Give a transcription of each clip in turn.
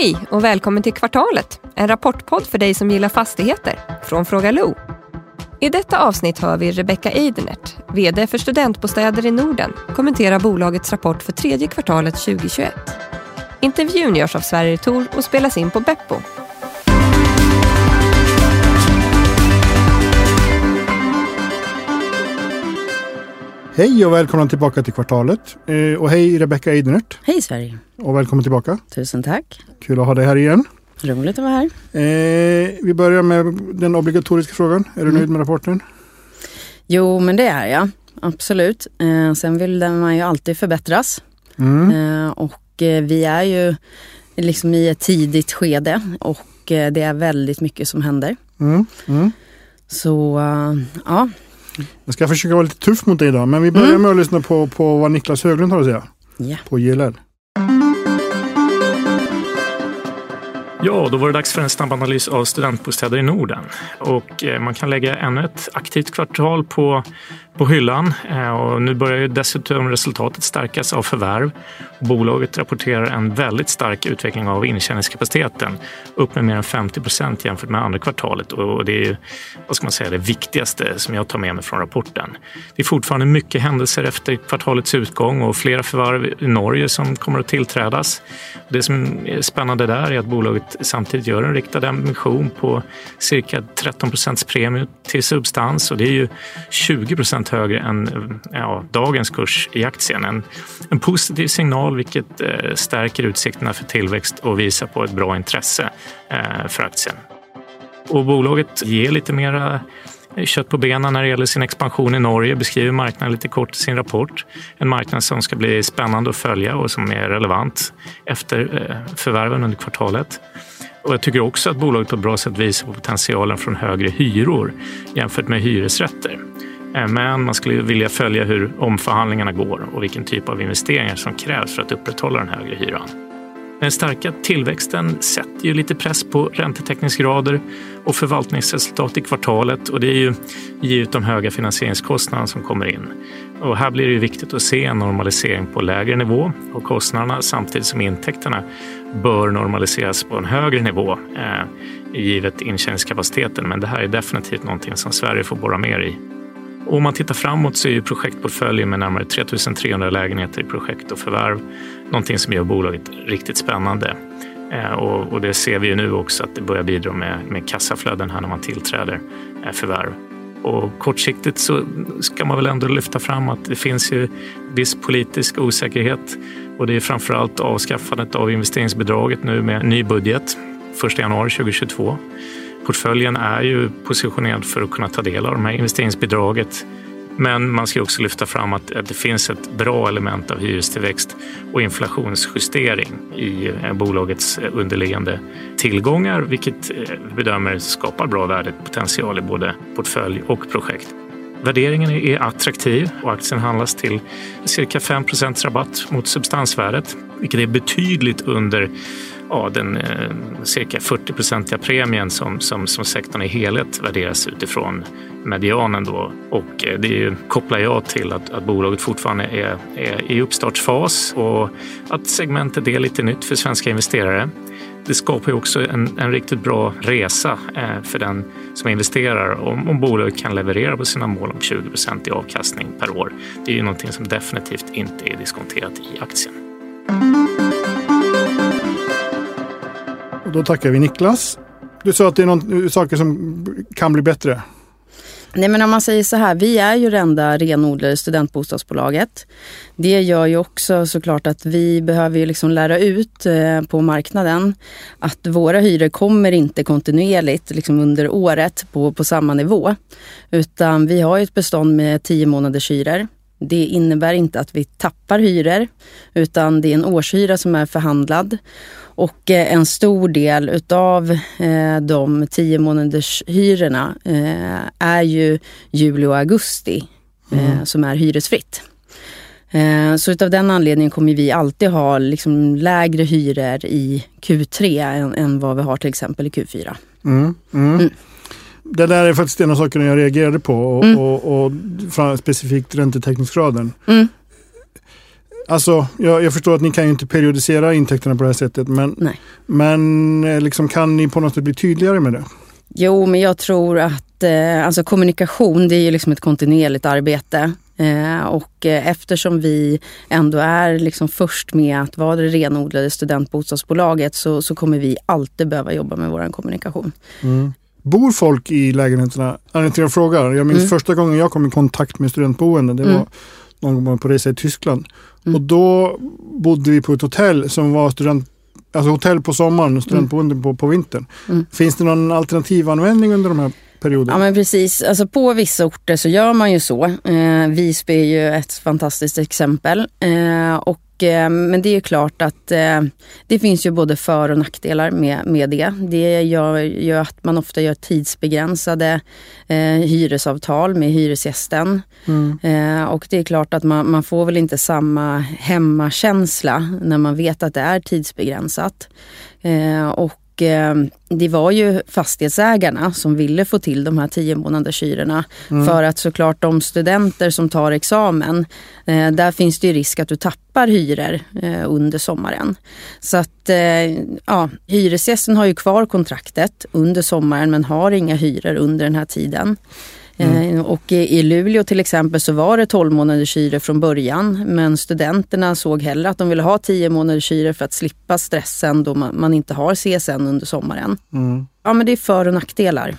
Hej och välkommen till Kvartalet, en rapportpodd för dig som gillar fastigheter från Fråga Lo. I detta avsnitt hör vi Rebecca Eidenert, VD för Studentbostäder i Norden, kommentera bolagets rapport för tredje kvartalet 2021. Intervjun görs av Sverige Tor och spelas in på Beppo. Hej och välkomna tillbaka till Kvartalet. Eh, och hej Rebecca Eidenert. Hej Sverige! Och välkommen tillbaka. Tusen tack! Kul att ha dig här igen. Roligt att vara här. Eh, vi börjar med den obligatoriska frågan. Är du Mm. nöjd med rapporten? Jo, men det är jag. Absolut. Eh, sen vill den man ju alltid förbättras. Mm. Eh, och eh, vi är ju liksom i ett tidigt skede och eh, det är väldigt mycket som händer. Mm. Mm. Så ja, Jag ska försöka vara lite tuff mot dig idag. Men vi börjar Mm. med att lyssna på, på vad Niklas Höglund har att säga. ja. På JLL. Ja, då var det dags för en snabb analys av studentbostäder i Norden. Och eh, man kan lägga ännu ett aktivt kvartal på, på hyllan. Eh, och nu börjar ju dessutom resultatet stärkas av förvärv. Bolaget rapporterar en väldigt stark utveckling av intjäningskapaciteten. Upp med mer än 50 procent jämfört med andra kvartalet. Och det är ju, vad ska man säga, det viktigaste som jag tar med mig från rapporten. Det är fortfarande mycket händelser efter kvartalets utgång och flera förvärv i Norge som kommer att tillträdas. Det som är spännande där är att bolaget samtidigt gör en riktad emission på cirka 13 procents premie till substans och det är ju 20 procent högre än ja, dagens kurs i aktien. En, en positiv signal vilket eh, stärker utsikterna för tillväxt och visar på ett bra intresse eh, för aktien. Och bolaget ger lite mera eh, kött på benen när det gäller sin expansion i Norge, beskriver marknaden lite kort i sin rapport. En marknad som ska bli spännande att följa och som är relevant efter eh, förvärven under kvartalet. Och jag tycker också att bolaget på ett bra sätt visar på potentialen från högre hyror jämfört med hyresrätter. Eh, men man skulle vilja följa hur omförhandlingarna går och vilken typ av investeringar som krävs för att upprätthålla den högre hyran. Den starka tillväxten sätter ju lite press på räntetäckningsgrader och förvaltningsresultat i kvartalet och det är ju givet de höga finansieringskostnaderna som kommer in. Och här blir det ju viktigt att se en normalisering på lägre nivå och kostnaderna samtidigt som intäkterna bör normaliseras på en högre nivå eh, givet intjäningskapaciteten. Men det här är definitivt någonting som Sverige får borra mer i. Och om man tittar framåt så är ju projektportföljen med närmare 3300 lägenheter i projekt och förvärv någonting som gör bolaget riktigt spännande. Eh, och, och det ser vi ju nu också att det börjar bidra med, med kassaflöden här när man tillträder eh, förvärv. Och kortsiktigt så ska man väl ändå lyfta fram att det finns ju viss politisk osäkerhet och det är framförallt avskaffandet av investeringsbidraget nu med ny budget 1 januari 2022. Portföljen är ju positionerad för att kunna ta del av de här investeringsbidraget. Men man ska också lyfta fram att, att det finns ett bra element av hyrestillväxt och inflationsjustering i eh, bolagets eh, underliggande tillgångar, vilket vi bedömer skapar bra värdepotential i både portfölj och projekt. Värderingen är attraktiv och aktien handlas till cirka 5% rabatt mot substansvärdet, vilket är betydligt under ja, den eh, cirka 40-procentiga premien som, som, som sektorn i helhet värderas utifrån medianen. Då. Och eh, det är ju, kopplar jag till att, att bolaget fortfarande är, är i uppstartsfas och att segmentet är lite nytt för svenska investerare. Det skapar ju också en, en riktigt bra resa eh, för den som investerar om, om bolaget kan leverera på sina mål om 20 procent i avkastning per år. Det är ju någonting som definitivt inte är diskonterat i aktien. Och då tackar vi Niklas. Du sa att det är någon, saker som kan bli bättre. Nej men om man säger så här, vi är ju det enda renodlade studentbostadsbolaget. Det gör ju också såklart att vi behöver ju liksom lära ut eh, på marknaden att våra hyror kommer inte kontinuerligt liksom under året på, på samma nivå. Utan vi har ju ett bestånd med 10 månaders hyror. Det innebär inte att vi tappar hyror utan det är en årshyra som är förhandlad. Och eh, en stor del utav eh, de 10 månaders hyrorna eh, är ju juli och augusti eh, som är hyresfritt. Så utav den anledningen kommer vi alltid ha liksom lägre hyror i Q3 än, än vad vi har till exempel i Q4. Mm. Mm. Mm. Det där är faktiskt en av sakerna jag reagerade på och, Mm. och, och fram- specifikt räntetäckningsgraden. Mm. Alltså, jag, jag förstår att ni kan ju inte periodisera intäkterna på det här sättet. Men, Nej. men eh, liksom, kan ni på något sätt bli tydligare med det? Jo, men jag tror att eh, alltså kommunikation det är ju liksom ett kontinuerligt arbete. Eh, och eh, eftersom vi ändå är liksom först med att vara det renodlade studentbostadsbolaget så, så kommer vi alltid behöva jobba med vår kommunikation. Bor folk i lägenheterna? Anledningen till jag frågar. Jag minns Mm. första gången jag kom i kontakt med studentboende. Det Mm. var någon gång på resa i Tyskland. Mm. Och då bodde vi på ett hotell som var student, alltså hotell på sommaren och studentboende på, på vintern. Mm. Finns det någon alternativ användning under de här perioderna? Ja men precis, alltså på vissa orter så gör man ju så. Eh, Visby är ju ett fantastiskt exempel. Eh, och, men det är klart att eh, det finns ju både för och nackdelar med, med det. Det gör ju att man ofta gör tidsbegränsade eh, hyresavtal med hyresgästen. Mm. Eh, och det är klart att man, man får väl inte samma hemmakänsla när man vet att det är tidsbegränsat. Eh, och eh, det var ju fastighetsägarna som ville få till de här 10 månaders hyrorna. För att såklart de studenter som tar examen, eh, där finns det ju risk att du tappar hyror eh, under sommaren. Så att ja, hyresgästen har ju kvar kontraktet under sommaren men har inga hyror under den här tiden. Eh, Och i Luleå till exempel så var det 12 månaders hyror från början men studenterna såg hellre att de ville ha 10 månaders hyror för att slippa stressen då man, inte har CSN under sommaren. Mm. Ja men det är för och nackdelar.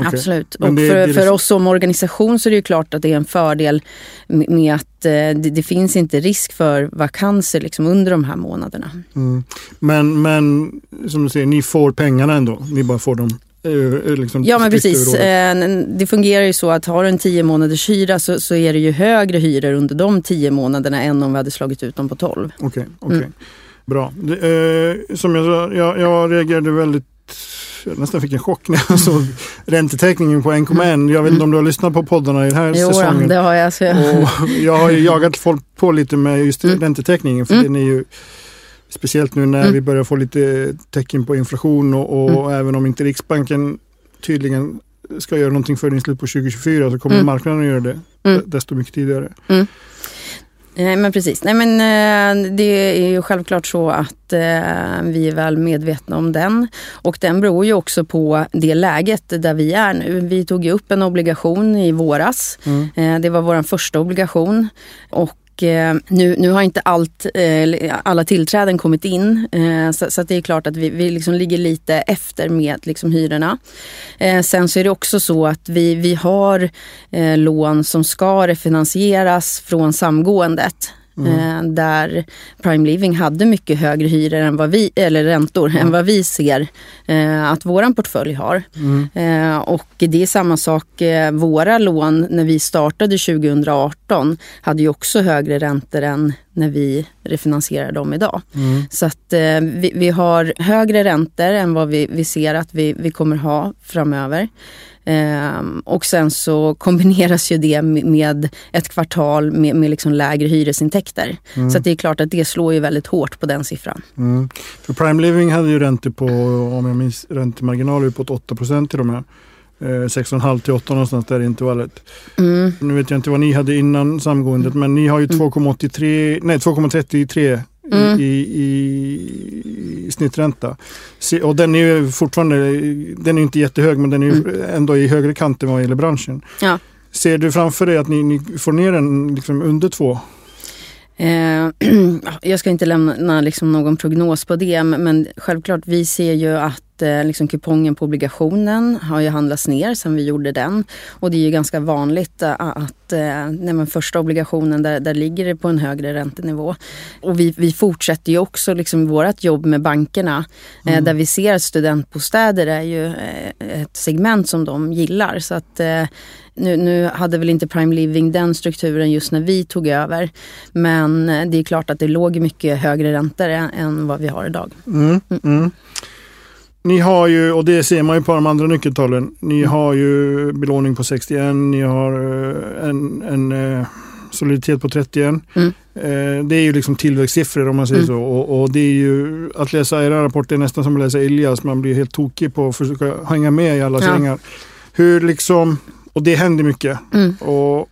Okej. Absolut. Men Och det- för, det för liksom- oss som organisation så är det ju klart att det är en fördel med, med att eh, det, det finns inte risk för vakanser liksom under de här månaderna. Mm. Men, men som du säger, ni får pengarna ändå. Ni bara får dem. Liksom Ja men precis. Eh, Det fungerar ju så att har du en 10 månaders hyra så, så är det ju högre hyror under de 10 månaderna än om vi hade slagit ut dem på 12. Okej, okej. Mm. Bra. Det, eh, som jag sa, jag, jag reagerade väldigt jag nästan fick en chock när jag såg räntetäckningen på 1,1. Jag vet inte om du har lyssnat på poddarna i den här Mm. Jo, säsongen. det har jag. Så Och jag har ju jagat folk på lite med just Mm. räntetäckningen. För Mm. den är ju Speciellt nu när Mm. vi börjar få lite tecken på inflation och, och även om inte Riksbanken tydligen ska göra någonting för i slutet på 2024 så kommer Mm. marknaden att göra det Mm. desto mycket tidigare. Nej men precis. Nej, men, eh, det är ju självklart så att eh, vi är väl medvetna om den. Och den beror ju också på det läget där vi är nu. Vi tog ju upp en obligation i våras. Mm. Eh, det var vår första obligation. Och Eh, nu, nu har inte allt, eh, alla tillträden kommit in. Eh, så, så att det är klart att vi, vi liksom ligger lite efter med liksom hyrorna. Sen så är det också så att vi, vi har lån som ska refinansieras från samgåendet. Eh, där Prime Living hade mycket högre hyror än vad vi, eller räntor än vad vi ser eh, att våran portfölj har. Mm. Eh, och det är samma sak, våra lån när vi startade 2018 hade ju också högre räntor än när vi refinansierar dem idag. Mm. Så att vi, vi har högre räntor än vad vi, vi ser att vi, vi kommer ha framöver. Ehm, och sen så kombineras ju det med, med ett kvartal med, med liksom lägre hyresintäkter. Så att det är klart att det slår ju väldigt hårt på den siffran. Mm. För Prime Living hade ju räntor på, om jag minns räntemarginaler på 8 procent de här. Eh, 6,5 till 8 någonstans där i intervallet. Mm. Nu vet jag inte vad ni hade innan samgåendet men ni har ju 2,83, nej 2,33 Mm. i, i, i snittränta. Och den är ju fortfarande, den är inte jättehög men den är ju ändå i högre kant än vad gäller branschen. Ja. Ser du framför dig att ni, ni får ner den liksom under två? Eh, jag ska inte lämna liksom någon prognos på det men självklart vi ser ju att eh, liksom kupongen på obligationen har ju handlats ner sen vi gjorde den. Och det är ju ganska vanligt eh, att eh, första obligationen där, där ligger det på en högre räntenivå. Och vi, vi fortsätter ju också liksom vårt jobb med bankerna eh, där vi ser att studentbostäder är ju eh, ett segment som de gillar. Så att nu, nu hade väl inte Prime Living den strukturen just när vi tog över. Men det är klart att det låg mycket högre räntor än, än vad vi har idag. Mm. Mm. Ni har ju, och det ser man ju på de andra nyckeltalen, ni har ju belåning på 61, ni har eh, en, en eh, soliditet på 31. Mm. Eh, Det är ju liksom tillväxtsiffror om man säger Mm. så. Och, och det är ju, att läsa era rapporter är nästan som att läsa Elias, man blir helt tokig på att försöka hänga med i alla Ja. svängar. Hur liksom, och det händer mycket. Mm. Och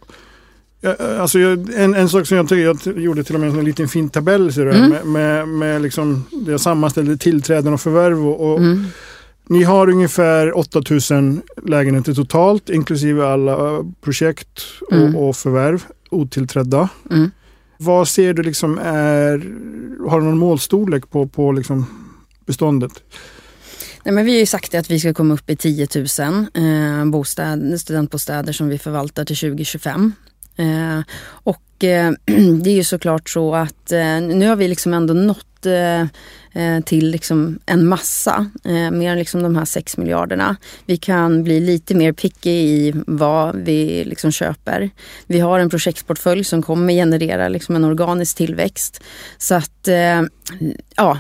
Alltså, en, en sak som jag, jag gjorde till och med en liten fin tabell så mm. med, med, med liksom, jag sammanställde tillträden och förvärv. Och, och mm. Ni har ungefär 8000 lägenheter totalt inklusive alla projekt och, mm. och förvärv otillträdda. Mm. Vad ser du liksom är, har du någon målstorlek på, på liksom beståndet? Nej, men vi har ju sagt att vi ska komma upp i 10 000 eh, bostäder, studentbostäder som vi förvaltar till 2025. Eh, och eh, det är ju såklart så att eh, nu har vi liksom ändå nått till liksom en massa, mer än liksom de här 6 miljarderna. Vi kan bli lite mer picky i vad vi liksom köper. Vi har en projektportfölj som kommer generera liksom en organisk tillväxt. Så att ja,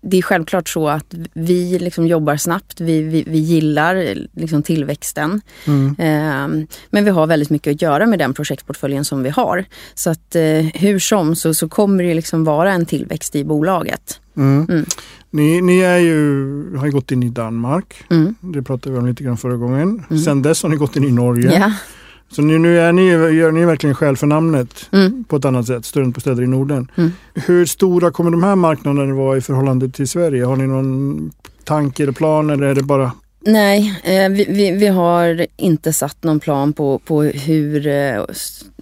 det är självklart så att vi liksom jobbar snabbt. Vi, vi, vi gillar liksom tillväxten. Mm. Eh, men vi har väldigt mycket att göra med den projektportföljen som vi har. Så att eh, hur som så, så kommer det liksom vara en tillväxt i bolaget. Mm. Mm. Ni, ni är ju, har ju gått in i Danmark. Mm. Det pratade vi om lite grann förra gången. Mm. Sen dess har ni gått in i Norge. Ja. Så nu, nu är ni, gör ni verkligen skäl för namnet mm. på ett annat sätt, Studentbostäder i Norden. Mm. Hur stora kommer de här marknaderna vara i förhållande till Sverige? Har ni någon tanke eller plan eller är det bara Nej, eh, vi, vi, vi, har inte satt någon plan på, på hur eh,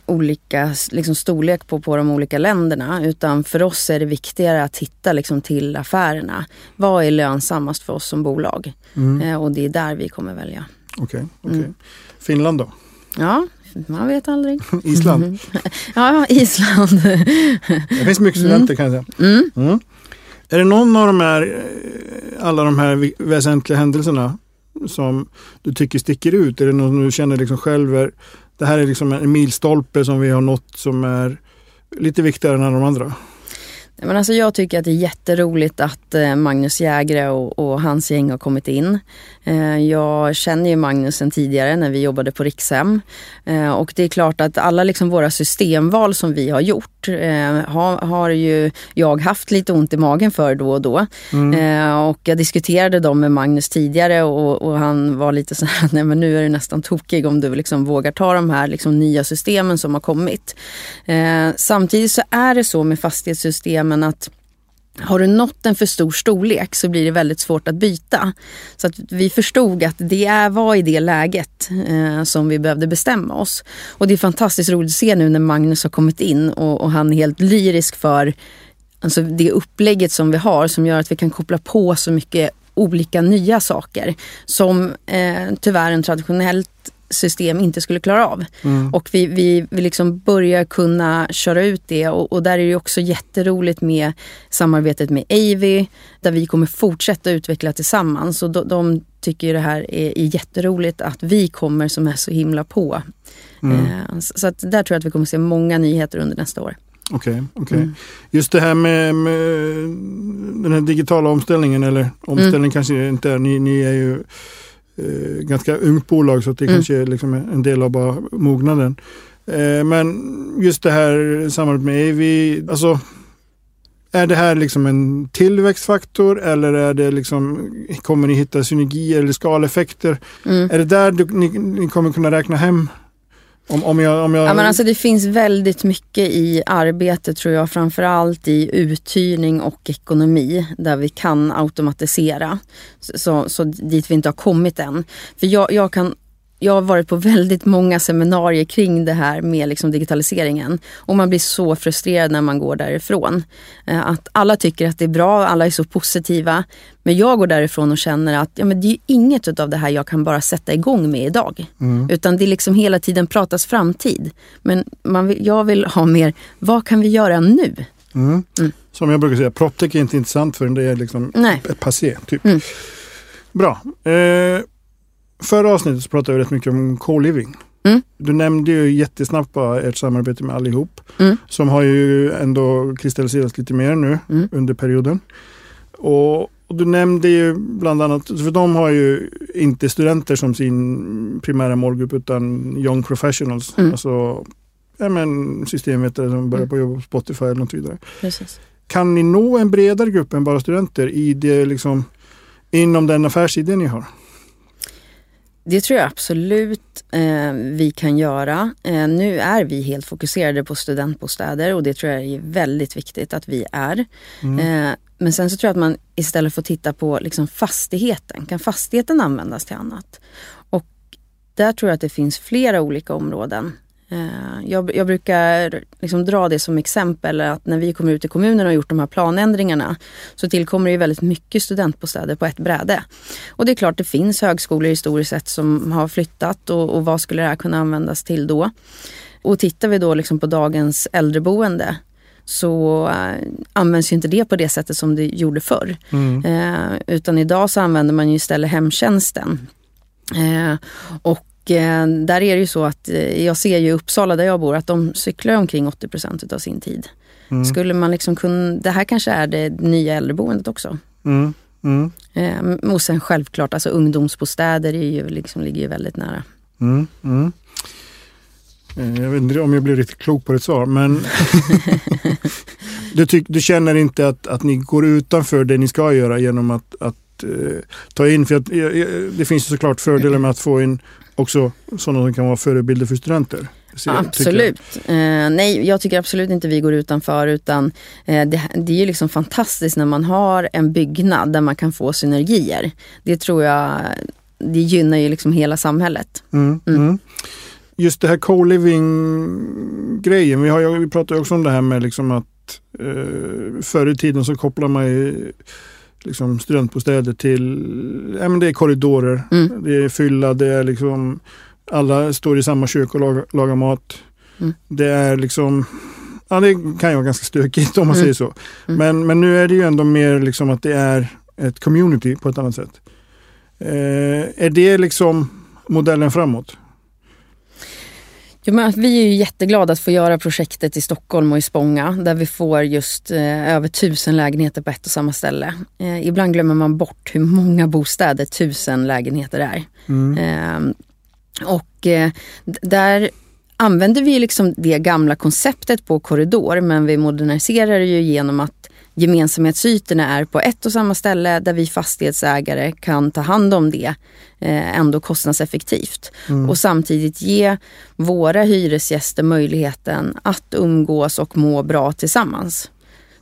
olika liksom storlek på, på de olika länderna. Utan för oss är det viktigare att hitta liksom, till affärerna. Vad är lönsammast för oss som bolag? Mm. Eh, och det är där vi kommer välja. Okej, okay, okay. Mm. Finland då? Ja, man vet aldrig. Island? ja, Island. det finns mycket studenter mm. kan jag säga. Mm. Mm. Är det någon av de här, eh, alla de här väsentliga händelserna som du tycker sticker ut? Är det något du känner liksom själv är, det här är liksom en milstolpe som vi har nått som är lite viktigare än alla de andra? Men alltså jag tycker att det är jätteroligt att eh, Magnus Jägre och, och hans gäng har kommit in. Eh, jag känner ju Magnus sen tidigare när vi jobbade på Rikshem. Eh, och det är klart att alla liksom våra systemval som vi har gjort har, har ju jag haft lite ont i magen för då och då. Mm. Och jag diskuterade dem med Magnus tidigare och, och, han var lite så här, nej men nu är du nästan tokig om du liksom vågar ta de här liksom nya systemen som har kommit. Samtidigt så är det så med fastighetssystem men att har du nått en för stor storlek så blir det väldigt svårt att byta. Så att vi förstod att det var i det läget eh, som vi behövde bestämma oss. Och det är fantastiskt roligt att se nu när Magnus har kommit in och, och han är helt lyrisk för alltså det upplägget som vi har som gör att vi kan koppla på så mycket olika nya saker som eh, tyvärr en traditionellt system inte skulle klara av. Mm. Och vi, vi, vi liksom börjar kunna köra ut det och, och, där är det också jätteroligt med samarbetet med Avi där vi kommer fortsätta utveckla tillsammans. Och de, de tycker det här är, är jätteroligt att vi kommer som är så himla på. Mm. Eh, så, så att där tror jag att vi kommer se många nyheter under nästa år. Okej, okay, okay. Mm. Just det här med, med, den här digitala omställningen eller omställning mm. kanske inte är, ni, ni är ju eh, ganska ungt bolag så det mm. kanske är liksom en del av bara mognaden. Eh, men just det här samarbetet med Avi, alltså är det här liksom en tillväxtfaktor eller är det liksom, kommer ni hitta synergier eller skaleffekter? Mm. Är det där du, ni, ni kommer kunna räkna hem om, om jag, om jag... Ja, men alltså det finns väldigt mycket i arbete tror jag, framförallt i uthyrning och ekonomi där vi kan automatisera. Så, så dit vi inte har kommit än. För jag, jag kan jag har varit på väldigt många seminarier kring det här med liksom digitaliseringen. Och man blir så frustrerad när man går därifrån. Eh, att alla tycker att det är bra, alla är så positiva. Men jag går därifrån och känner att ja, men det är inget av det här jag kan bara sätta igång med idag. Mm. Utan det är liksom hela tiden pratas framtid. Men man vill, jag vill ha mer, vad kan vi göra nu? Mm. Mm. Som jag brukar säga, proptech är inte intressant förrän det är liksom Nej. passé. Typ. Mm. Bra. Eh, Förra avsnittet så pratade vi rätt mycket om co-living. Mm. Du nämnde ju jättesnabbt bara ert samarbete med Allihop. Mm. Som har ju ändå kristalliserats lite mer nu mm. under perioden. Och, och, du nämnde ju bland annat, för de har ju inte studenter som sin primära målgrupp utan young professionals. Mm. Alltså ja, men systemvetare som börjar mm. på jobb på Spotify eller något vidare. Precis. Kan ni nå en bredare grupp än bara studenter i det liksom, inom den affärsidé ni har? Det tror jag absolut eh, vi kan göra. Eh, nu är vi helt fokuserade på studentbostäder och det tror jag är väldigt viktigt att vi är. Mm. Eh, men sen så tror jag att man istället får titta på liksom fastigheten. Kan fastigheten användas till annat? Och där tror jag att det finns flera olika områden jag, jag, brukar liksom dra det som exempel att när vi kommer ut i kommunen och gjort de här planändringarna så tillkommer det väldigt mycket studentbostäder på ett bräde. Och det är klart det finns högskolor historiskt sett som har flyttat och, och vad skulle det här kunna användas till då? Och tittar vi då liksom på dagens äldreboende så äh, används ju inte det på det sättet som det gjorde förr. Mm. Eh, utan idag så använder man ju istället hemtjänsten. Eh, och Eh, där är det ju så att eh, jag ser ju i Uppsala där jag bor att de cyklar omkring 80 procent av sin tid. Mm. Skulle man liksom kunna, det här kanske är det nya äldreboendet också. Mm. Mm. Eh, och sen självklart, alltså ungdomsbostäder är ju, liksom, ligger ju väldigt nära. Mm. Mm. Jag vet inte om jag blir riktigt klok på ditt svar men du, tyck, du, känner inte att, att ni går utanför det ni ska göra genom att, att uh, ta in, för att, uh, det finns såklart fördelar med att få in också sådana som kan vara förebilder för studenter. absolut. Jag. Eh, nej, jag tycker absolut inte vi går utanför utan eh, det, det, är ju liksom fantastiskt när man har en byggnad där man kan få synergier. Det tror jag, det gynnar ju liksom hela samhället. Mm, mm. Mm. Just det här co-living-grejen, vi, har, vi pratar ju också om det här med liksom att eh, förr i tiden så kopplar man ju liksom studentbostäder till, ja men det är korridorer, mm. det är fylla, det är liksom alla står i samma kök och lagar, lagar mat. Mm. Det är liksom, ja det kan ju vara ganska stökigt om man mm. säger så. Mm. Men, men nu är det ju ändå mer liksom att det är ett community på ett annat sätt. Eh, är det liksom modellen framåt? Ja, men vi är ju jätteglada att få göra projektet i Stockholm och i Spånga där vi får just eh, över tusen lägenheter på ett och samma ställe. Eh, ibland glömmer man bort hur många bostäder tusen lägenheter är. Mm. Eh, och där använder vi liksom det gamla konceptet på korridor men vi moderniserar det ju genom att gemensamhetsytorna är på ett och samma ställe där vi fastighetsägare kan ta hand om det eh, ändå kostnadseffektivt. Mm. Och samtidigt ge våra hyresgäster möjligheten att umgås och må bra tillsammans.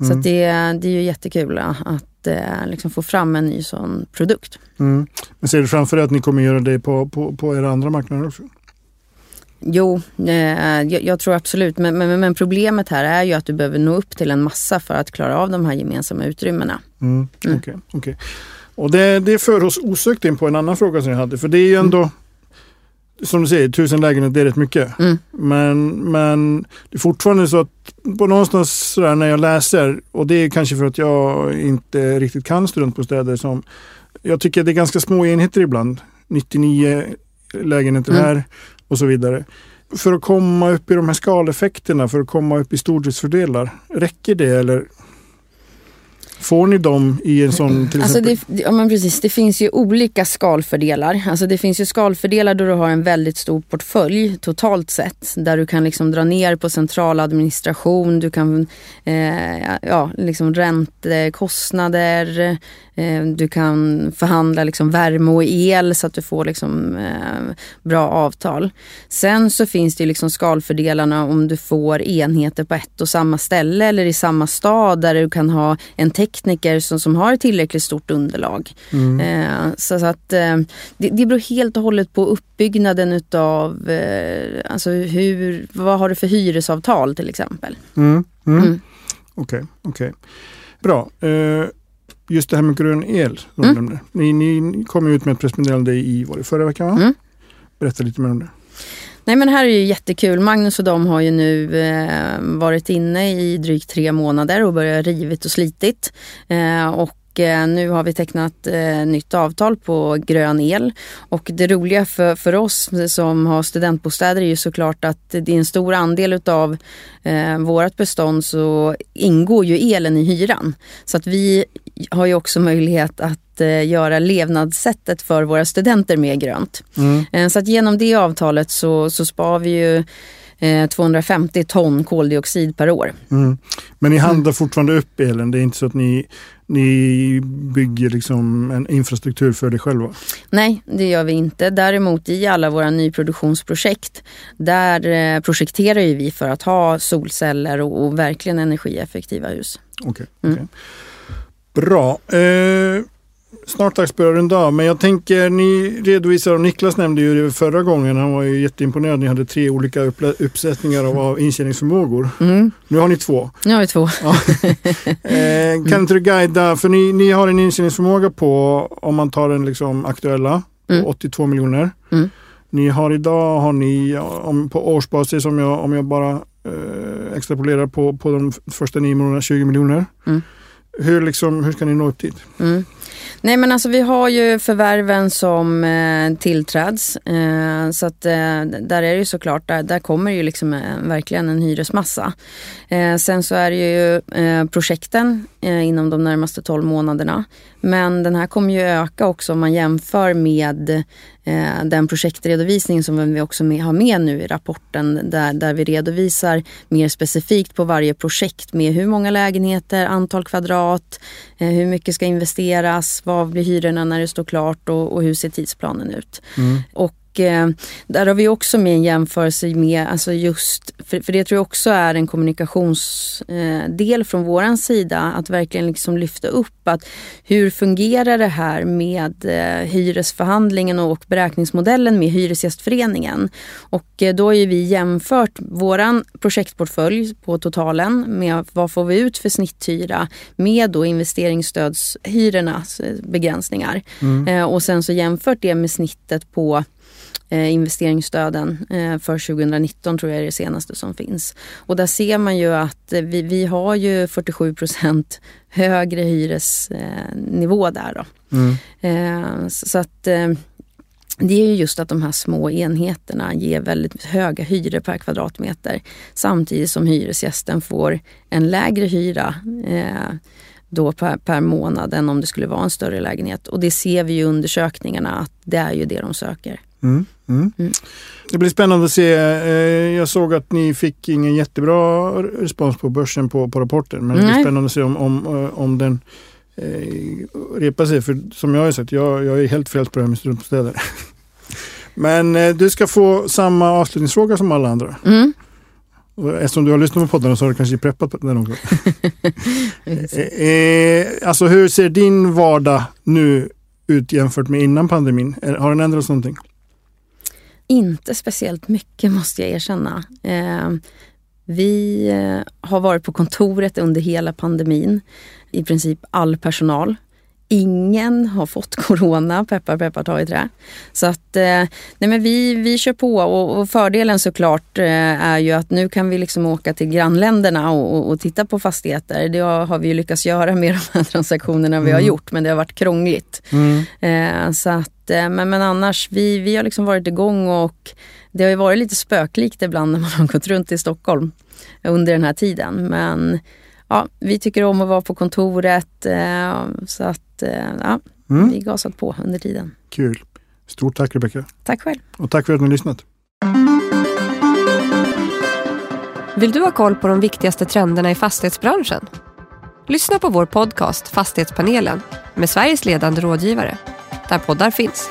Mm. Så det, det är ju jättekul att eh, liksom få fram en ny sån produkt. Mm. Men ser du framför dig att ni kommer göra det på, på, på era andra marknader också? Jo, eh, jag, jag, tror absolut. Men, men, men, problemet här är ju att du behöver nå upp till en massa för att klara av de här gemensamma utrymmena. Mm, mm. Okay, okay. Och det, det för oss osökt in på en annan fråga som jag hade. För det är ju ändå, mm. som du säger, tusen lägenheter är rätt mycket. Mm. Men, men det är fortfarande så att på någonstans sådär när jag läser, och det är kanske för att jag inte riktigt kan studentbostäder som jag tycker det är ganska små enheter ibland. 99 lägenheter mm. här och så vidare. För att komma upp i de här skaleffekterna, för att komma upp i stordriftsfördelar, räcker det eller Får ni dem i en sån till alltså det, ja, men precis, det finns ju olika skalfördelar. Alltså det finns ju skalfördelar då du har en väldigt stor portfölj totalt sett. Där du kan liksom dra ner på central administration, du kan eh, ja, liksom räntekostnader, du kan förhandla liksom värme och el så att du får liksom, eh, bra avtal. Sen så finns det liksom skalfördelarna om du får enheter på ett och samma ställe eller i samma stad där du kan ha en tekniker som, som har ett tillräckligt stort underlag. Mm. Eh, så, så, att eh, det, det beror helt och hållet på uppbyggnaden utav, eh, alltså hur, vad har du för hyresavtal till exempel. Mm. mm. Okej, mm. okej. Okay, okay. Bra. Eh, just det här med grön el. Mm. Ni, ni kom ut med ett pressmeddelande i var det förra veckan va? Mm. Berätta lite mer om det. Nej men här är ju jättekul. Magnus och de har ju nu eh, varit inne i drygt tre månader och börjat rivit och slitit. Eh, och eh, nu har vi tecknat eh, nytt avtal på grön el. Och det roliga för, för oss som har studentbostäder är ju såklart att det är en stor andel utav eh, vårt bestånd så ingår ju elen i hyran. Så att vi har ju också möjlighet att eh, göra levnadssättet för våra studenter mer grönt. Mm. Eh, så att genom det avtalet så, så spar vi ju eh, 250 ton koldioxid per år. Mm. Men ni handlar mm. fortfarande upp elen? Det är inte så att ni, ni bygger liksom en infrastruktur för det själva? Nej, det gör vi inte. Däremot i alla våra nyproduktionsprojekt, där eh, projekterar vi för att ha solceller och, och verkligen energieffektiva hus. Okay, okay. mm. Bra. Eh, snart dags börja runda av, men jag tänker ni redovisar, och Niklas nämnde ju det förra gången, han var ju jätteimponerad. Ni hade tre olika uppsättningar av, av intjäningsförmågor. Mm. Nu har ni två. Nu har vi två. Ja. eh, kan inte du guida, för ni, ni har en intjäningsförmåga på, om man tar den liksom aktuella, mm. 82 miljoner. Mm. Ni har idag, har ni om, på årsbasis, om jag, om jag bara eh, extrapolerar på, på de första nio månaderna, 20 miljoner. Mm. Hur, liksom, hur ska ni nå upp dit? Mm. Nej men alltså vi har ju förvärven som eh, tillträds. Eh, så att eh, där är det ju såklart, där, där kommer ju liksom eh, verkligen en hyresmassa. Eh, sen så är det ju eh, projekten eh, inom de närmaste 12 månaderna. Men den här kommer ju öka också om man jämför med den projektredovisning som vi också med, har med nu i rapporten där, där vi redovisar mer specifikt på varje projekt med hur många lägenheter, antal kvadrat, hur mycket ska investeras, vad blir hyrorna när det står klart och, och hur ser tidsplanen ut. Mm. Och eh, där har vi också med en jämförelse med, alltså just, för, för det tror jag också är en kommunikationsdel eh, från våran sida, att verkligen liksom lyfta upp att hur fungerar det här med eh, hyresförhandlingen och beräkningsmodellen med Hyresgästföreningen. Och eh, då har ju vi jämfört våran projektportfölj på totalen med vad får vi ut för snitthyra med då investeringsstödshyrornas eh, begränsningar. Mm. Eh, och sen så jämfört det med snittet på investeringsstöden eh, för 2019 tror jag är det senaste som finns. Och där ser man ju att eh, vi, vi har ju 47 procent högre hyresnivå där. Då. Mm. Eh, så att eh, det är ju just att de här små enheterna ger väldigt höga hyror per kvadratmeter samtidigt som hyresgästen får en lägre hyra eh, då per, per, månad än om det skulle vara en större lägenhet. Och det ser vi i undersökningarna att det är ju det de söker. Mm, mm. Mm. Det blir spännande att se. Eh, jag såg att ni fick ingen jättebra respons på börsen på, på rapporten. Men det blir spännande att se om, om, eh, om den eh, repar sig. För som jag har sett, jag, jag är helt frälst på det här med studentbostäder. Men eh, du ska få samma avslutningsfråga som alla andra. Mm. Eftersom du har lyssnat på podden så har du kanske preppat på den också. eh, alltså hur ser din vardag nu ut jämfört med innan pandemin? Har den ändrats någonting? Inte speciellt mycket måste jag erkänna. Eh, vi eh, har varit på kontoret under hela pandemin. I princip all personal. Ingen har fått corona, peppar peppar ta i trä. Så att, eh, nej men vi, vi kör på och, och fördelen såklart eh, är ju att nu kan vi liksom åka till grannländerna och, och, och, titta på fastigheter. Det har vi ju lyckats göra med de här transaktionerna vi har mm. gjort men det har varit krångligt. Mm. Eh, så att, men, men annars, vi, vi har liksom varit igång och det har ju varit lite spöklikt ibland när man har gått runt i Stockholm under den här tiden. Men ja, vi tycker om att vara på kontoret. Eh, så att eh, ja, mm. vi gasat på under tiden. Kul. Stort tack Rebecka. Tack själv. Och tack för att ni har lyssnat. Vill du ha koll på de viktigaste trenderna i fastighetsbranschen? Lyssna på vår podcast Fastighetspanelen med Sveriges ledande rådgivare, där poddar finns.